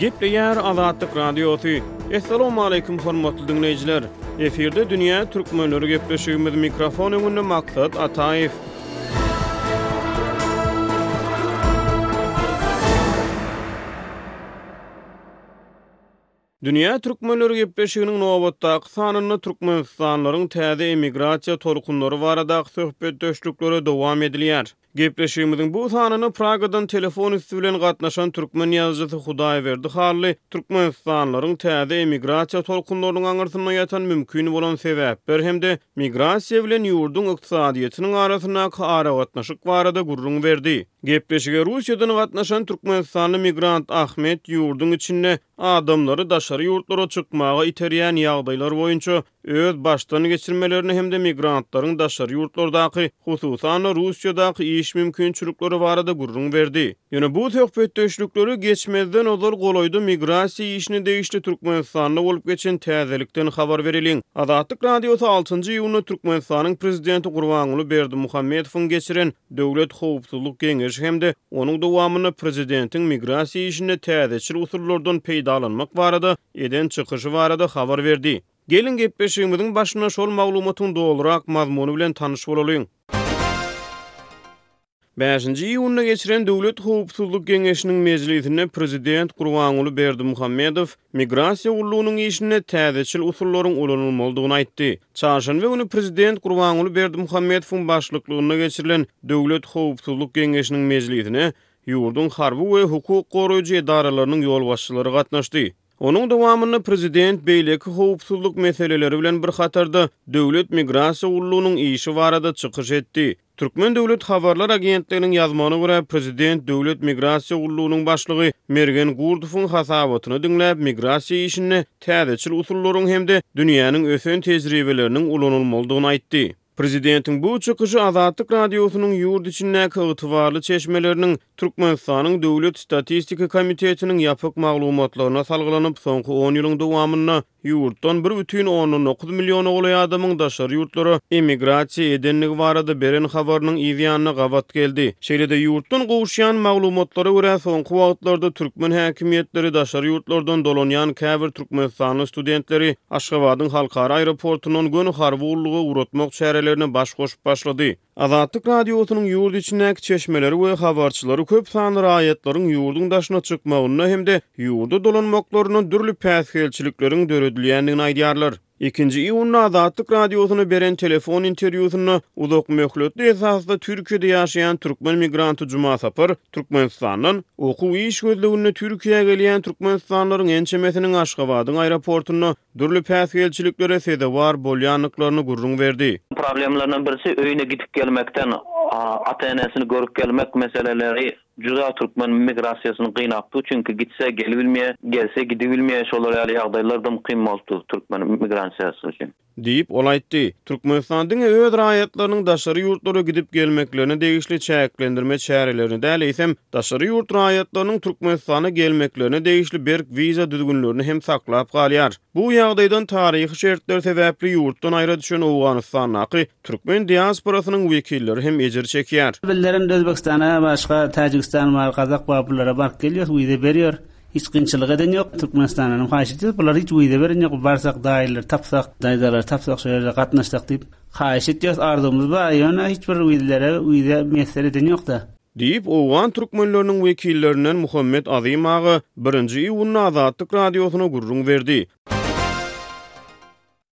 Gepleýär Azatlyk Radiosy. Assalamualaikum hormatly dinleýjiler. Efirde dünýä türkmenleri gepleşigimiz mikrofon öňünde maksat Ataýew. Dünýä türkmenleri gepleşiginiň nobatdaky sanynda türkmenistanlylaryň täze emigrasiýa tolkunlary baradaky söhbetdeşlikleri dowam edilýär. Gepleşigimiziň bu sanyna Pragadan telefon üsti bilen gatnaşan türkmen ýazyjysy Hudaýberdi Hally türkmenistanlylaryň täze emigrasiýa tolkunlarynyň aňyrsynda ýatan mümkin bolan sebäpler hem-de migrasiýa bilen ýurduň ykdysadyýetiniň arasyndaky aragatnaşyk barada gürrüň berdi. Gepleşige Russiýadan gatnaşan türkmenistanly migrant Ahmet ýurduň içinde adamlary daşary ýurtlara çykmaga iterýän ýagdaýlar boýunça öz başdan geçirmelerini hem-de migrantlaryň daşary ýurtlardaky, hususan-da, Russiýadaky iş mümkinçilikleri barada gürrüň berdi. Ýöne bu söhbetdeşlikleri geçmezden ozal golaýda migrasiýa işine degişli Türkmenistanda bolup geçen täzelikden habar bereliň. Azatlyk Radiosy altynjy iýunda Türkmenistanyň Prezidenti Gurbanguly Berdimuhamedowyň geçiren Döwlet howpsuzlyk geňeşi hem-de onuň dowamynda Prezidentiň migrasiýa işinde täzeçil usullardan peýdalanmak barada eden çykyşy barada habar berdi. Geliň, gepleşigimiziň başynda şol maglumatyň dolurak mazmuny bilen tanyş bolalyň. Bäşinji iýunda geçiren Döwlet howpsuzlyk geňeşiniň mejlisinde prezident Gurbanguly Berdimuhamedow migrasiýa gullugynyň işinde täzeçil usullaryň ulanylmalydygyny aýtdy. Çarşenbe güni prezident Gurbanguly Berdimuhamedowyň başlyklygynda geçirilen Döwlet howpsuzlyk geňeşiniň mejlisine ýurduň harby we hukuk goraýjy edaralarynyň ýolbaşçylary gatnaşdy. Onuň dowamynda prezident beýleki howpsuzlyk meseleleri bilen bir hatarda Döwlet migrasiýa gullugynyň işi barada çykyş etdi. Türkmen döwlet habarlar agentliginiň ýazmagyna görä, prezident Döwlet migrasiýa gullugynyň başlygy Mergen Gurdowyň hasabatyny diňläp, migrasiýa işinde täzeçil usullaryň hem-de dünýäniň ösen tejribeleriniň ulanylmalydygyny aýtdy. Prezidentiň bu çykyşy Azatlyk Radiosynyň ýurt içindäki ygtybarly çeşmeleriniň Türkmenistanyň Döwlet statistika komitetiniň ýapyk maglumatlaryna salgylanyp, soňky on ýylyň dowamynda ýurtdan bir bütin ondan dokuz milliona golaý adamyň daşary ýurtlara emigrasiýa edendigi barada beren habarynyň yz ýanyna gabat geldi. Şeýle-de ýurtdan gowuşýan maglumatlara görä, soňky wagtlarda türkmen häkimiýetleri daşary ýurtlardan dolanýan käbir türkmenistanly studentleri Aşgabadyň halkara aeroportundan göni harby gullugy ugratmak çärelerine baş goşup başlady. Azatlyk Radiosynyň ýurt içindäki çeşmeleri we habarçylary köp sanly raýatlaryň ýurduň daşyna çykmagynda hem-de ýurda dolanmaklarynda dürli päsgelçilikleriň döredilýändigini aýdýarlar. Ikinji iýunda Azatlyk Radiosyna beren telefon interwýusynda uzakmöhletli esasda Türkiýede ýaşaýan türkmen migranty Jumasapar Türkmenistandan okuw iş gözleginde Türkiýä gelýän türkmenistanlylaryň ençemesiniň Aşgabadyň aeroportunda dürli päsgelçiliklere sezewar bolýandyklaryny gürrüň berdi. Problemlaryndan birisi öýüne gidip gelmekden, ata-enesini görüp gelmek meseleleri juda türkmen migrasiýasyny gynapdy. Çünki gitse gelibilmeýär, gelse gidibilmeýär, şolar ýaly ýagdaýlar da mukym bolupdy türkmen migransiýasy üçin. Diýip, ol aýtdy. Türkmenistan diňe öz raýatlarynyň daşary ýurtlara gidip gelmeklerine degişli çäklendirme çärelerini däl, eýsem, daşary ýurt raýatlarynyň Türkmenistana gelmeklerine degişli berk wiza düzgünlerini hem saklap galýar. Bu ýagdaýdan taryhy şertler sebäpli ýurtdan aýra düşen Owganystandaky türkmen diasporasynyň wekilleri hem ejir çekýär. Bizlerem Özbegistana, başga Täjigistan bar, Gazak bar, bulara baryp gelýäris, wiza berýär. Hiç kynçylyk eden ýok, Türkmenistandan hem haýyş etýäs, bular hiç wiza beren ýok, barsak daýylary tapsak, daýzalary tapsak şol ýerde gatnaşsak diýip, haýyş etýäs, arzuwymyz bar, ýöne hiç bir bizlere wiza miýesser eden ýok-da. Diýip, owgan türkmenleriniň wekillerinden Muhammet Azym aga birinji iýunda Azatlyk Radiosyna gürrüň berdi.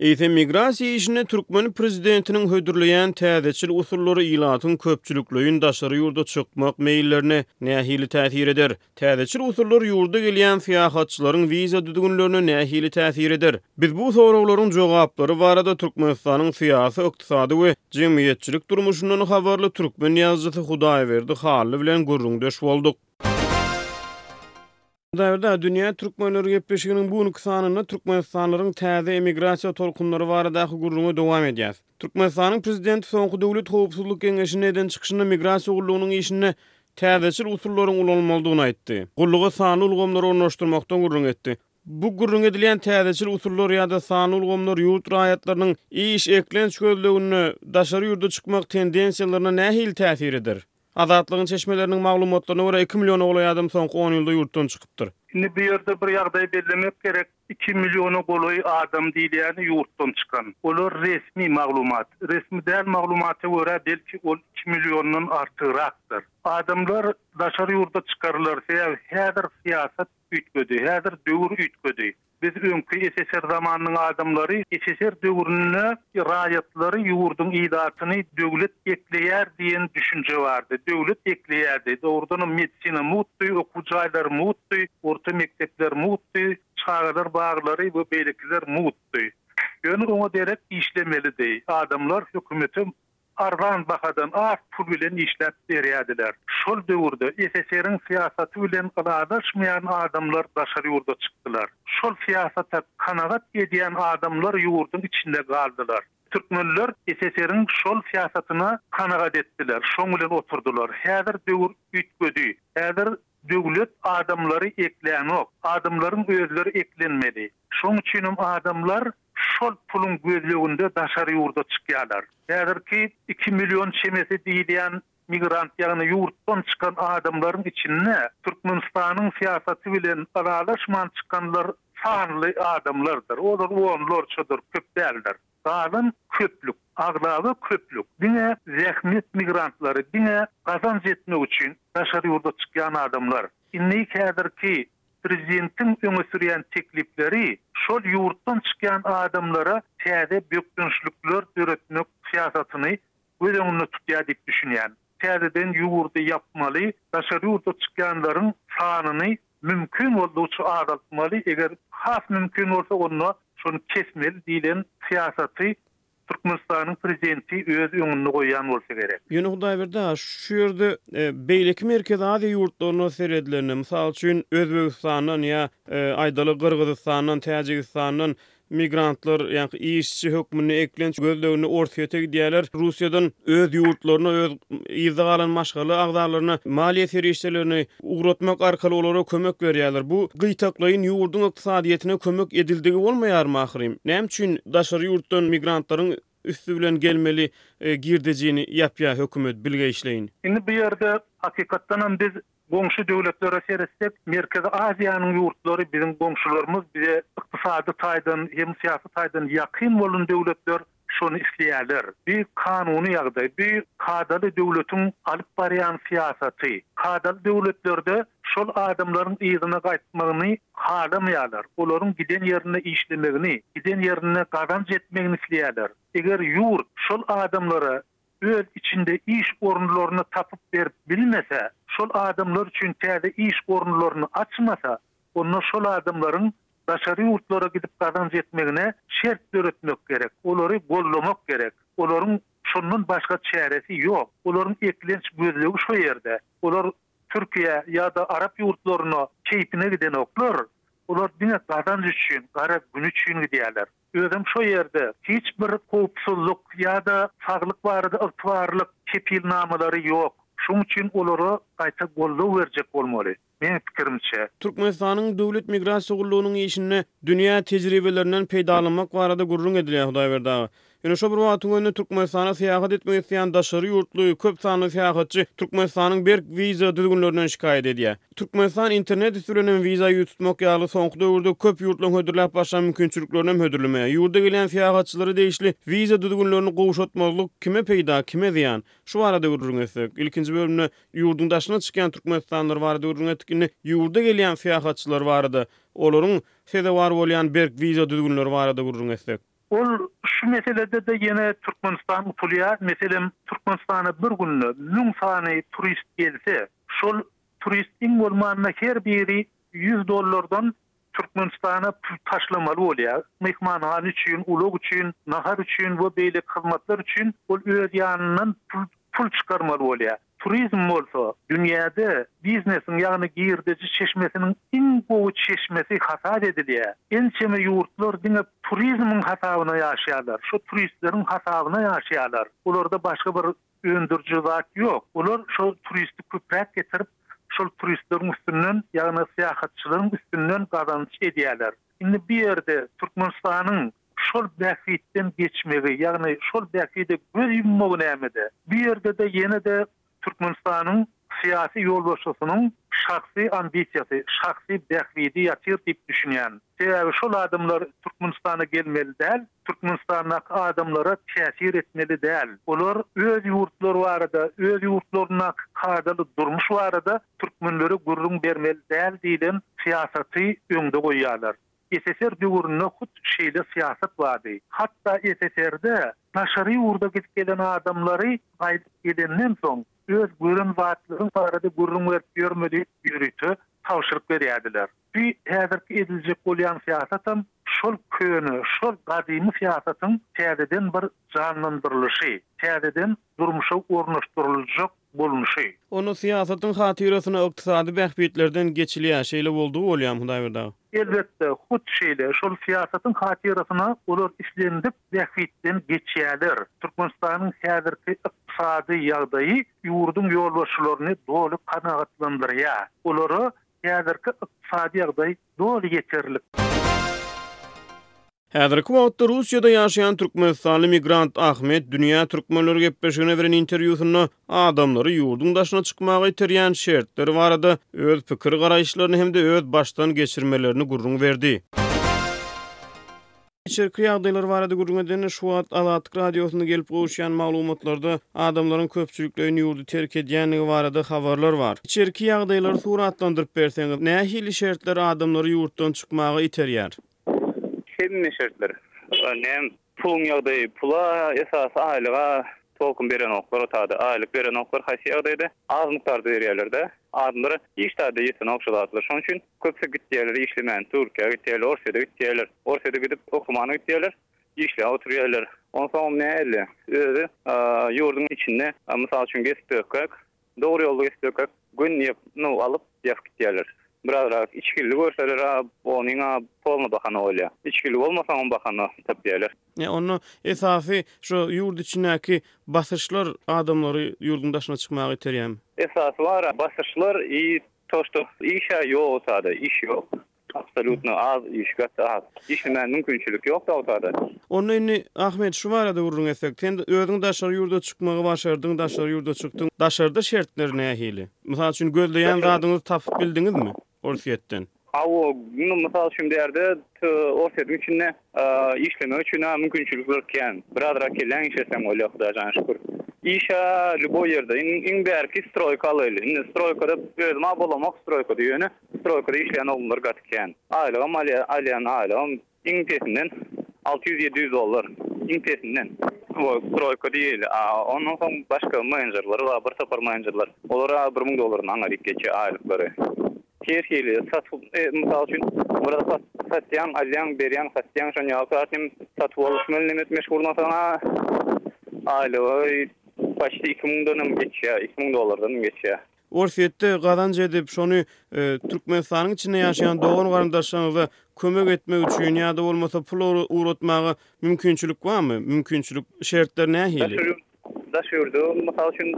Eýsem, migrasiýa işinde türkmen prezidentiniň hödürleýän täzeçil usullary ilatyň köpçülikleýin daşary ýurda çykmak meýillerine nähili täsir eder? Täzeçil usullar ýurda gelýän syýahatçylaryň wiza düzgünlerine nähili täsir eder? Biz bu soraglaryň jogaplary barada Türkmenistanyň syýasy, ykdysady we jemgyýetçilik durmuşyndan habarly türkmen ýazyjysy Hudaýberdi Hally bilen gürrüňdeş bolduk. Daýrada Dünýä türkmenleri gepleşiginiň bu günki sanynda türkmenistanlylaryň täze emigrasiýa tolkunlary baradaky gürrüňe dowam edýäs. Türkmenistanyň Prezidenti soňky Döwlet howpsuzlyk geňeşinde eden çykyşynda migrasiýa gullugynyň işinde täzeçil usullaryň ulanylmalydygyny aýtdy. Gulluga sanly ulgamlary ornaşdyrmakdan gürrüň etdi. Bu gürrüň edilýän täzeçil usullar ýa-da sanly ulgamlar ýurt raýatlarynyň iş, eklenç gözleginde daşary ýurda çykmak tendensiýalaryna nähili täsir eder? Azatlygyň çeşmeleriniň maglumatlaryna görä, iki milliona golaý adam soňky on ýylda ýurtdan çykypdyr. Indi bu ýerde bir ýagdaýy bellemek gerek, iki milliona golaý adam diýilýäni ýurtdan çykan. Olar resmi maglumat. Resmi däl maglumata görä, belki, ol iki milliondan artygrakdyr. Adamlar daşary ýurda çykarylar, sebäbi häzir syýasat üýtgedi, häzir döwür üýtgedi. Biz öňki SSR zamanynyň adamlary, SSR döwründe raýatlary ýurduň ilatyny döwlet ekleýär diýen düşünje bardy. Döwlet ekleýärdi. Dogrudanam medisina mugtdy, okuw jaýlary mugtdy, orta mekdepler mugtdy, çagalar baglary we beýlekiler mugtdy. Ýöne oňa derek işlemelidi. Adamlar hökümete Arzan bahadan az pul bilen işläp berýärdiler. Şol döwürde SSR-iň syýasaty bilen ylalaşmaýan adamlar daşary ýurda çykdylar. Şol syýasata kanagat edýän adamlar ýurduň içinde galdylar. Türkmenler SSR-iň şol syýasatyna kanagat etdiler, şoň bilen oturdylar. Häzir döwür üýtgedi. Häzir döwlet adamlary eklänok. Adamlaryň özleri eklenmeli. Şoň üçinem adamlar şol puluň gözleginde daşary ýurda çykýarlar. Häzirki iki million çemesi diýilýän migrant, ýagny ýurtdan çykan adamlaryň içinde Türkmenistanyň syýasaty bilen ylalaşman çykanlar sanly adamlardyr. Olar onlarçadyr, köp däldir. Galan köplük, aglaba köplük diňe zähmet migrantlary, diňe gazanç etmek üçin daşary ýurda çykýan adamlar. Indi häzirki Prezidentiň öňe sürýän teklipleri şol ýurtdan çykýan adamlara täze bökdençlikler döretmek syýasatyny göz öňünde tutýar diýip düşünýän. Täzeden ýurdy ýapmaly, daşary ýurda çykýanlaryň sanyny mümkin boldugyça azaltmaly, eger has mümkin bolsa onda şony kesmeli diýlen syýasaty Türkmenistanyň prezidenti öz öňünde goýýan bolsa gerek. Ýöne Hudaýberdi aga, şu ýerde beýleki Merkezi Aziýa ýurtlaryna seredilende, mysal üçin Özbegistandan ýa aýdaly Gyrgyzystandan, Täjigistandan migrantlar ýaňky işçi hökmünde eklenç gözleginde Orsýete gidýärler. Russiýadan öz ýurtlaryna, öz yzda galan maşgala agzalaryna maliýe serişdelerini ugratmak arkaly olara kömek berýärler. Bu gytaklaýyn ýurduň ykdysadyýetine kömek edildigi bolmaýarmy ahyryn? Näme üçin daşary ýurtdan migrantlaryň üsti bilen gelmeli girdejini ýapýar hökümet bilgeýşleýin? Indi bu ýerde hakykatdanam biz goňşy döwletlere seretsek, Merkezi Aziýanyň ýurtlary biziň goňşularymyz, bize ykdysady taýdan hem syýasy taýdan ýakyn bolan döwletler. şony isleýärler. Bu kanuny ýagdaý, bu kadaly döwletiň alyp barýan syýasaty. Kadaly döwletlerde şol adamlaryň yzyna gaýtmagyny halamaýarlar, olaryň giden ýerinde işlemegini, giden ýerinde gazanç etmegini isleýärler. Eger ýurt şol adamlara öz içinde iş orunlaryny tapyp berip bilmese, şol adamlar üçin täze iş orunlaryny açmasa, onda şol adamlaryň Daşary ýurtlara gidip gazanç etmegine şert döretmek gerek, olary goldamak gerek. Olaryň şondan başga çäresi ýok. Olaryň eklenç gözlegi şo ýerde. Olar Türkiýä ýa-da arap ýurtlaryna keýpine gidenoklar. Olar diňe gazanç üçin, gara gün üçin gidýärler. Özem şo ýerde hiç bir howpsuzlyk ýa-da saglyk barada ygtybarlyk kepilnamalary ýok. Şoň üçin olara gaýta goldaw berjek bolmaly. Meň pikirimçe. Türkmenistanyň Döwlet migrasiýa gullugynyň işinde dünýä tejribelerinden peýdalanmak barada gürrüň edilýär Hudaýberdi aga. Ýöne şo bir wagtyň özünde Türkmenistana syýahat etmek isleýän daşary ýurtly köp sanly syýahatçy Türkmenistanyň berk wiza düzgünlerinden şikaýat edýär. Türkmenistan internet üsti bilen hem wiza ýüz tutmak ýaly soňky döwürde köp ýurtlaryň hödürläp başlan mümkinçiliklerini hem hödürlemeýär. Ýurda gelýän syýahatçylara degişli wiza düzgünlerini gowşatmazlyk kime peýda, kime zyýan? Şu barada gürrüň etsek. Ilkinji bölümde Ýurduň daşyna çykýan türkmenistanlylar barada gürrüň etdik. Indi ýurda gelýän syýahatçylar barada, olaryň sezewar bolýan berk wiza düzgünleri barada gürrüň etsek. Ol şu meselede-de ýene Türkmenistan utulýar. Meselem, Türkmenistana bir günde müň sany turist gelse, şol turist iň bolmanda her biri ýüz dollardan Türkmenistana pul taşlamaly bolýar. Myhmanhana üçin, ulag üçin, nahar üçin we beýleki hyzmatlar üçin ol öz ýanyndan pul pul çykarmaly bolýar. Turizm bolsa, dünýäde biznesiň, ýagny girdeji çeşmesiniň iň gowy çeşmesi hasap edilýär. Ençeme ýurtlar diňe turizmiň hasabyna ýaşaýarlar, şo turistleriň hasabyna ýaşaýarlar. Olarda başga bir öndüriji zat ýok. Olar şo turisti köpräk getirip, şol turistleriň üstünden, ýagny syýahatçylaryň üstünden gazanç edýärler. Indi bu ýerde Türkmenistanyň şol bähbitden geçmegi, ýagny şol bähbide göz ýummagy nämede? Bu ýerde-de ýene-de Türkmenistanyň Syýasy ýolbaşçysynyň şahsy ambisiýasy, şahsy bähbidi ýatyr diýip düşünýän. Sebäbi şol adamlar Türkmenistana gelmeli däl, Türkmenistandaky adamlara täsir etmeli däl. Olar öz ýurtlary barada, öz ýurtlaryndaky kadaly durmuş barada türkmenlere gürrüň bermeli däl diýlen syýasaty öňde goýýarlar. SSR döwründe hut şeýle syýasat bardy. Hatda SSR-de daşary ýurda gidip gelen adamlary gaýdyp gelenden soň öz gören zatlaryň barada gürrüň berip ýörme diýip ýörite tabşyryk berýärdiler. Bu häzirki ediljek bolýan syýasatam şol köne, şol gadymy syýasatyň täzeden bir janlandyrylyşy, täzeden durmuşa ornaşdyryljak bolmuşy. Onda syýasatyň hatyrasyna ykdysady bähbitlerden geçilýär, şeýle boldugy bolýamy, Hudaýberdi aga? Elbetde, hut şeýle. Şol syýasatyň hatyrasyna olar islendik bähbitden geçýärler. Türkmenistanyň häzirki ykdysady ýagdaýy ýurduň ýolbaşçylaryny doly kanagatlandyrýar. Olara häzirki ykdysady ýagdaý Doly ýeterlik. Häzirki wagtda Russiýada ýaşaýan türkmenistanly migrant Ahmet Dünýä Türkmenleri gepleşigine beren interwýusynda adamlary ýurduň daşyna çykmaga iterýän şertler barada öz pikir-garaýyşlaryny hem-de öz başdan geçirmelerini gürrüň berdi. Içerki ýagdaýlar barada gürrüň edende, şu wagt Azatlyk Radiosyna gelip gowuşýan maglumatlarda adamlaryň köpçülikleýin ýurdy terk edýändigi barada habarlar bar. Içerki ýagdaýlary suratlandyryp berseňiz, nähili şertler adamlary ýurtdan çykmaga iterýär? Hemme şertler. Näm, puluň ýagdaýy, pula esasy aýlyga tolkun berenoklar o taýda. Aýlyk berenoklar, haýsy ýagdaýda az mukdarda berýärler-de. Adamlara hiç taýda ýetenok şu zatlar. Şonuň üçin Köpsi gitýärler işlemän Türkiýä gitýärler Orsýede gitýärler Orsýede gidip okumana gitýärler işlemän oturýärler onsoňam nä elde özi ýurdyň içinde mysal üçin gezip bökek dogry ýolda gezip bökek gün ýyp nuw alyp ýap gitýärler birazrak içgili görseler a onyň a polny bahana bolýar içgili bolmasaňam bahana tapýärler. Ýa onda esasy şu ýurt içindäki basyşlar adamlary ýurdyň daşyna çykmaga iterýämi? Esasy bar basyşlar i To što işa ýogsada iş ýok absolýutno az iş gaty az işlemän mümkinçilik ýok ýogsada. Onda indi Ahmet şu barada gürrüň etsek sen özüň daşary ýurda çykmagy başardyň daşary ýurda çykdyň daşarda şertler nähili mysal üçin gözleýän zadyňyzy tapyp bildiňizmi Orsýetden. Hawa indi mysal üçin bu ýerde Orsýetiň içinde Işlemek üçin a mümkinçilikler kän. Birazrak kelläň işleseň bolýar Hudaýjan şükür. Işa lýuboý ýerde. Iň bärki stroýka alaýly. Indi stroýkada özüm-ä bolamok stroýkada ýöne stroýkada işleýän oglanlar gaty kän. Aýlygam alýar, alýan aýlygam iň pesinden alty ýüz, ýedi ýüz dollar. Iň pesinden. Ol stroýka diýeli. A ondan soň başga menedžerler bar, bir topar menedžerler. Olar-a bir müň dollaryny aňa diýip geçýär aýlyklary. Her hili, satyp, mysal üçin, biraz sat, satýaň, alýaň, berýäň, satýaň, şonuň ýaly zat hem satyp alyş bilen hem etmiş bolma saňa aýlygy paçti iki müňden hem geçýär, iki müň dollardan hem geçýär. Orsýetde gazanç edip, şony Türkmenistanyň içinde ýaşaýan dogan-garyndaşlaryňyza kömek etmek üçin ýa-da bolmasa pul ugratmaga mümkinçilik barmy? Mümkinçilik, şertler nähili? Daş ýurdy, mysal üçin,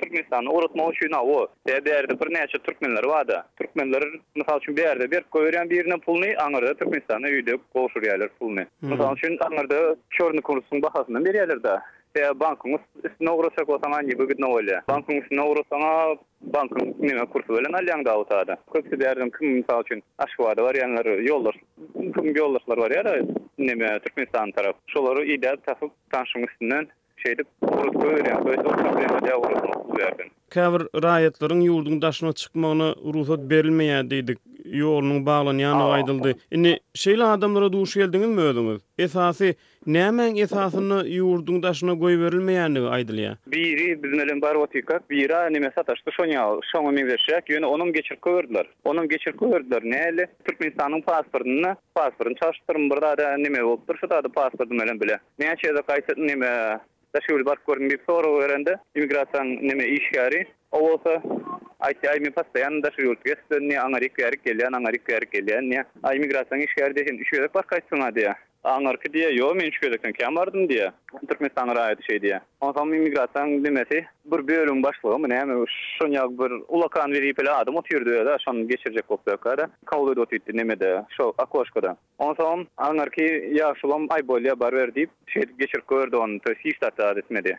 Türkmenistany ugratmak üçin hawa, sebäbi bärde birnäçe türkmenler barda. Türkmenler, mysal üçin, bärde berip goýberýän birine puluny, aňyrda Türkmenistana öýde gowşurýarlar puluny. Mysal üçin, aňyrda çorny kursyň bahasyndan berýärler-de. Sebäbi bankyň üstüne ugratjak bolsaň-a niwygidno bolýar. Bankyň üstüne ugratsaň-a, bankyň neme kursy bilen alýaň dabutha-da. Köpüsi bärden kim, mysal üçin, Aşgabada barýanlar, ýoldaş, kim ýoldaşlar barýar-a, neme, Türkmenistana tarap. Şolary idäp tapyp, Daşyň üstünden şeýdip ugrat goýberýän öýde bir problema däl urasyny okuw berdim. Käbir raýatlaryň ýurduň daşyna çykmagyna rugsat berilmeýär diýdik, ýolunyň baglanýandygy aýdyldy. Indi şeýle adamlara duş geldiňizmi özüňiz? Esasy nämäň esasynda ýurduň daşyna goýberilmeýändigi aýdylýar? Biri biz bilen baryp otyrkak bira neme sataşdy şon ýaly şoňa meňzeşräk ýöne onam geçirip goýberdiler. Onam geçirip goýberdiler näli Türkmenistanyň pasportynda Pasportyny çalşypdyryn bir zada neme bolupdyr şu zada pasportym bilen bile näçe gezek gaýta neme daşary ýurda baryp gördüm diýip sorag berende immigrasiýaň neme işgäri o bolsa aýtdy aý men postoýanny daşary ýurtda gezip ýörün diýýä aňa rik bärik gelýän aňa rik bärik gelýän diýýä aý immigrasiýaň işgäri diýýä sen üç gezek baryp gaýtdyňa diýýä aňyrky diýýä ýok men üç gezekden kän bardym diýýä türkmenistanyň raýaty şeý diýýä. Onsoň immigrasiýanyň nimesi, bir bölümiň başlygymy, näme, şon ýaly bir ulakan wezipeli adam otyrdy özä, şony geçirjek bolup dökär-ä, kabul edip otyrdy nemede, şo okoşkada. Onsoňam aňyrky ýaşulam, Aý, bolýa, baryber diýip, şeýdip geçirip gördi ony, to ýest hiç zat-a etmedi.